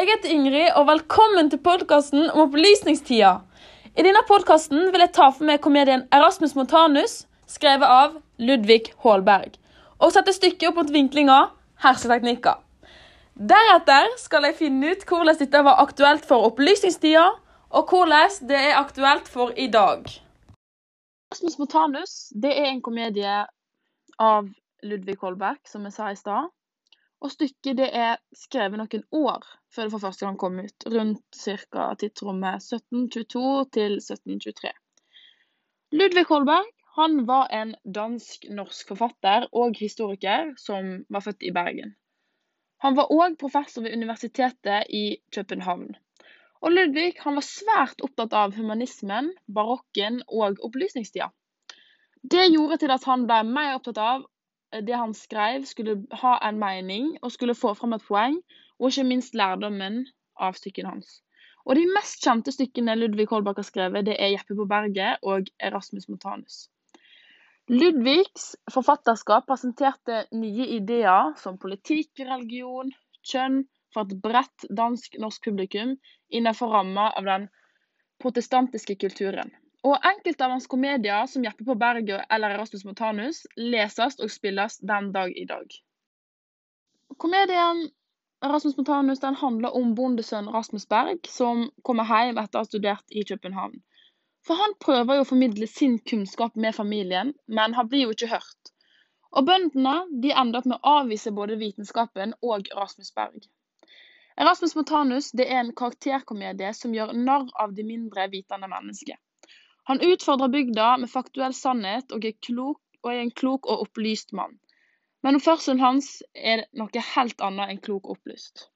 Jeg heter Ingrid, og velkommen til podkasten om opplysningstida. I denne podkasten vil jeg ta for meg komedien Erasmus Montanus, skrevet av Ludvig Haalberg, og sette stykket opp mot vinklinga 'Herseteknikker'. Deretter skal jeg finne ut hvordan dette var aktuelt for opplysningstida, og hvordan det er aktuelt for i dag. Erasmus Montanus det er en komedie av Ludvig Hålberg, som jeg sa i stad. Og stykket det er skrevet noen år før det for første gang kom ut, rundt ca. tidsrommet 1722 til 1723. Ludvig Holberg han var en dansk-norsk forfatter og historiker som var født i Bergen. Han var òg professor ved universitetet i København. Og Ludvig han var svært opptatt av humanismen, barokken og opplysningstida. Det gjorde til at han ble mer opptatt av det han skrev, skulle ha en mening og skulle få fram et poeng, og ikke minst lærdommen av stykkene hans. Og De mest kjente stykkene Ludvig Holbach har skrevet, det er 'Jeppe på berget' og 'Erasmus Montanus'. Ludvigs forfatterskap presenterte nye ideer som politikk, religion, kjønn for et bredt dansk-norsk publikum innenfor ramma av den protestantiske kulturen. Og enkelte av hans komedier, som 'Jeppe på berget' eller 'Erasmus Montanus', leses og spilles den dag i dag. Komedien 'Erasmus Montanus' den handler om bondesønnen Rasmus Berg, som kommer hjem etter å ha studert i København. For han prøver jo å formidle sin kunnskap med familien, men han blir jo ikke hørt. Og bøndene de ender opp med å avvise både vitenskapen og Rasmus Berg. Erasmus Montanus det er en karakterkomedie som gjør narr av de mindre vitende mennesker. Han utfordrer bygda med faktuell sannhet og er, klok, og er en klok og opplyst mann. Men oppførselen hans er noe helt annet enn klok og opplyst.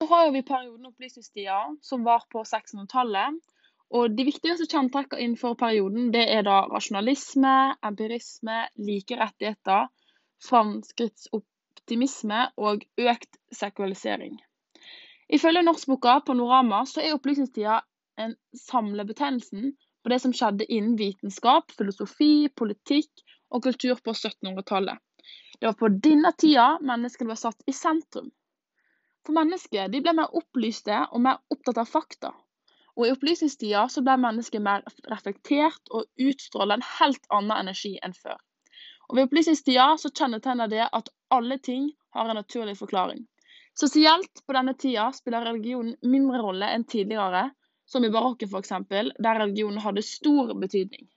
Så har vi perioden opplysningstida, som var på 1600-tallet. Og De viktigste kjenntrekkene innenfor perioden det er da rasjonalisme, empirisme, like rettigheter, framskrittsoptimisme og økt sekularisering. Ifølge norskboka Panorama så er opplysningstida en samlebetegnelsen på det som skjedde innen vitenskap, filosofi, politikk og kultur på 1700-tallet. Det var på denne tida mennesket ble satt i sentrum. For mennesker ble mer opplyste og mer opptatt av fakta. Og I opplysningstida så ble mennesket mer reflektert og utstråla en helt annen energi enn før. Og Ved opplysningstida så kjennetegner det at alle ting har en naturlig forklaring. Sosielt på denne tida spiller religionen mindre rolle enn tidligere, som i barokken f.eks., der religionen hadde stor betydning.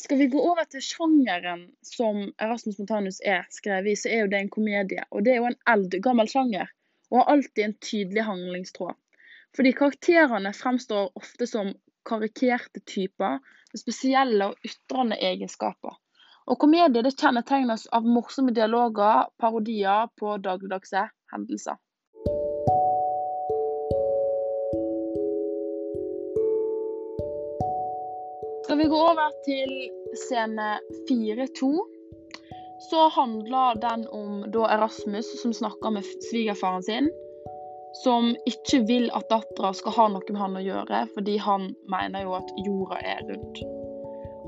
Skal vi gå over til sjangeren som Erasmus Montanus er skrevet i, så er jo det en komedie. Og det er jo en eldgammel sjanger, og har alltid en tydelig handlingstråd. Fordi karakterene fremstår ofte som karikerte typer med spesielle og ytrende egenskaper. Og komedie det kjennetegnes av morsomme dialoger, parodier på dagligdagse hendelser. Skal vi gå over til scene 4-2, så handler den om Erasmus som snakker med svigerfaren sin, som ikke vil at dattera skal ha noe med han å gjøre, fordi han mener jo at jorda er rund.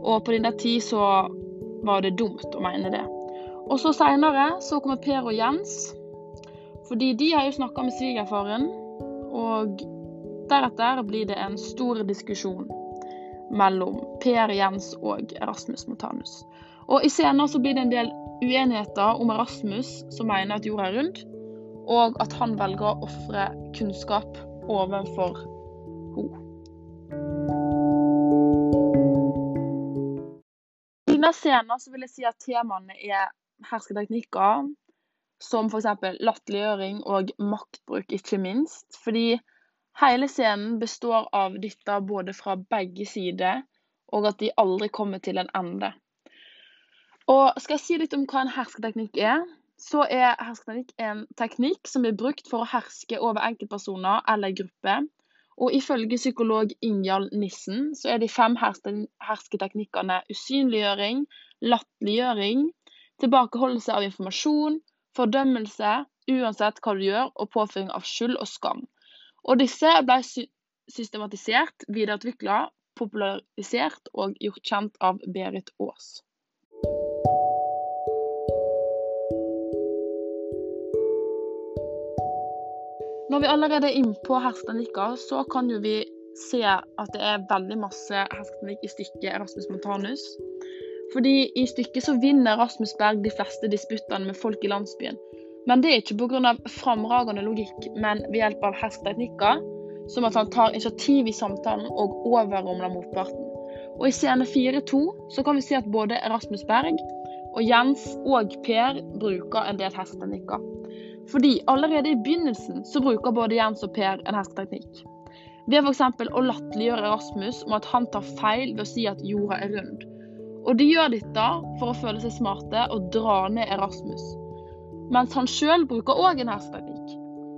Og på denne tid så var det dumt å mene det. Og så seinere så kommer Per og Jens, fordi de har jo snakka med svigerfaren, og deretter blir det en stor diskusjon mellom Per Jens og Erasmus Montanus. Og I scenen så blir det en del uenigheter om Erasmus, som mener at jorda er rund, og at han velger å ofre kunnskap overfor henne. I denne scenen så vil jeg si at temaene er hersketeknikker, som f.eks. latterliggjøring og maktbruk, ikke minst. Fordi Hele scenen består av dytter både fra begge sider, og at de aldri kommer til en ende. Og skal jeg si litt om hva en hersketeknikk er, så er hersketeknikk en teknikk som blir brukt for å herske over enkeltpersoner eller grupper. Og ifølge psykolog Ingjald Nissen så er de fem hersketeknikkene usynliggjøring, latterliggjøring, tilbakeholdelse av informasjon, fordømmelse uansett hva du gjør, og påføring av skyld og skam. Og disse ble systematisert, videreutvikla, popularisert og gjort kjent av Berit Aas. Når vi allerede er inne på hersketeknikker, så kan jo vi se at det er veldig masse hersketeknikk i stykket Erasmus Montanus. Fordi i stykket så vinner Rasmus Berg de fleste disputtene med folk i landsbyen. Men det er ikke pga. framragende logikk, men ved hjelp av hersketeknikker, som at han tar initiativ i samtalen og overrumler motparten. Og i scene 4-2 så kan vi se at både Erasmus Berg og Jens og Per bruker en del hersketeknikker. Fordi allerede i begynnelsen så bruker både Jens og Per en hersketeknikk. Ved f.eks. å latterliggjøre Erasmus om at han tar feil ved å si at jorda er rund. Og de gjør dette for å føle seg smarte og dra ned Erasmus. Mens han sjøl bruker òg en hersketeknikk.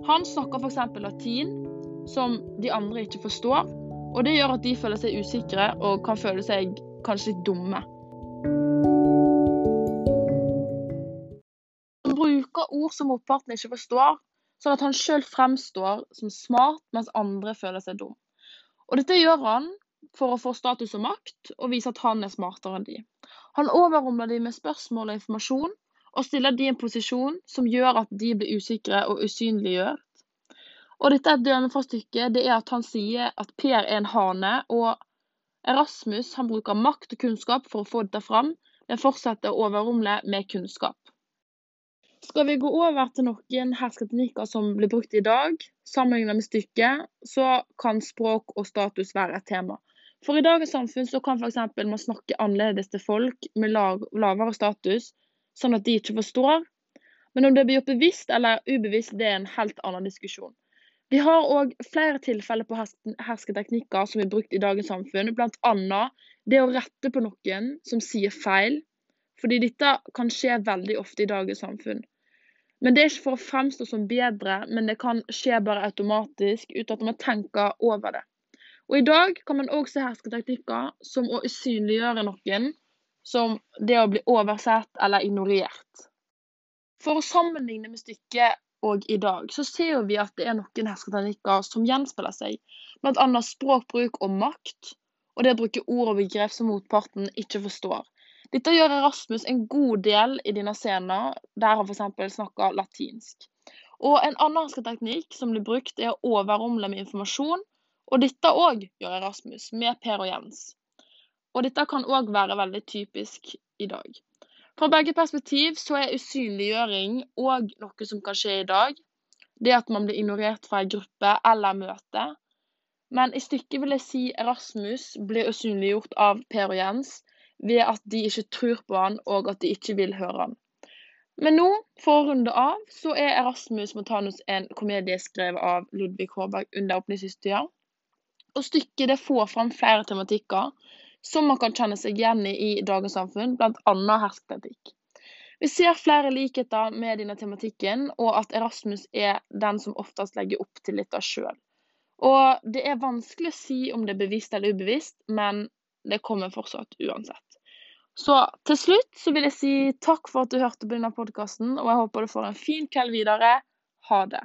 Han snakker f.eks. latin, som de andre ikke forstår, og det gjør at de føler seg usikre og kan føle seg kanskje litt dumme. Han bruker ord som motparten ikke forstår, sånn at han sjøl fremstår som smart, mens andre føler seg dum. Og dette gjør han for å få status og makt, og vise at han er smartere enn de. Han overrumler de med spørsmål og informasjon, og stiller de i en posisjon som gjør at de blir usikre og usynliggjort. Og dette er et dømme for stykket, det er at han sier at Per er en hane, og Erasmus han bruker makt og kunnskap for å få dette fram, men fortsetter å overrumle med kunnskap. Skal vi gå over til noen hersketeknikker som blir brukt i dag, sammenlignet med stykket, så kan språk og status være et tema. For i dagens samfunn så kan f.eks. man snakke annerledes til folk med lavere status, sånn at de ikke forstår. Men om det blir gjort bevisst eller ubevisst, det er en helt annen diskusjon. Vi har òg flere tilfeller på hersketeknikker som er brukt i dagens samfunn, bl.a. det å rette på noen som sier feil, fordi dette kan skje veldig ofte i dagens samfunn. Men det er ikke for å fremstå som bedre, men det kan skje bare automatisk uten at man tenker over det. Og I dag kan man òg se hersketeknikker som å usynliggjøre noen, som det å bli oversett eller ignorert. For å sammenligne med stykket og i dag, så ser vi at det er noen hersketeknikker som gjenspeiler seg, bl.a. språkbruk og makt, og det å bruke ord og begrep som motparten ikke forstår. Dette gjør Erasmus en god del i denne scenen, der han f.eks. snakker latinsk. Og En annen hersketeknikk som blir brukt, er å overrumle med informasjon. Og dette òg gjør Erasmus, med Per og Jens. Og dette kan òg være veldig typisk i dag. Fra begge perspektiv så er usynliggjøring òg noe som kan skje i dag. Det at man blir ignorert fra en gruppe eller møte. Men i stykket vil jeg si Erasmus blir usynliggjort av Per og Jens, ved at de ikke tror på han, og at de ikke vil høre han. Men nå, for å runde av, så er Erasmus Montanus en komedie skrevet av Ludvig Hårberg under åpningshistoria. Og stykket det får fram flere tematikker som man kan kjenne seg igjen i i dagens samfunn, bl.a. hersketeknikk. Vi ser flere likheter med denne tematikken, og at Erasmus er den som oftest legger opp til litt av sjøl. Og det er vanskelig å si om det er bevisst eller ubevisst, men det kommer fortsatt uansett. Så til slutt så vil jeg si takk for at du hørte på denne podkasten, og jeg håper du får en fin kveld videre. Ha det.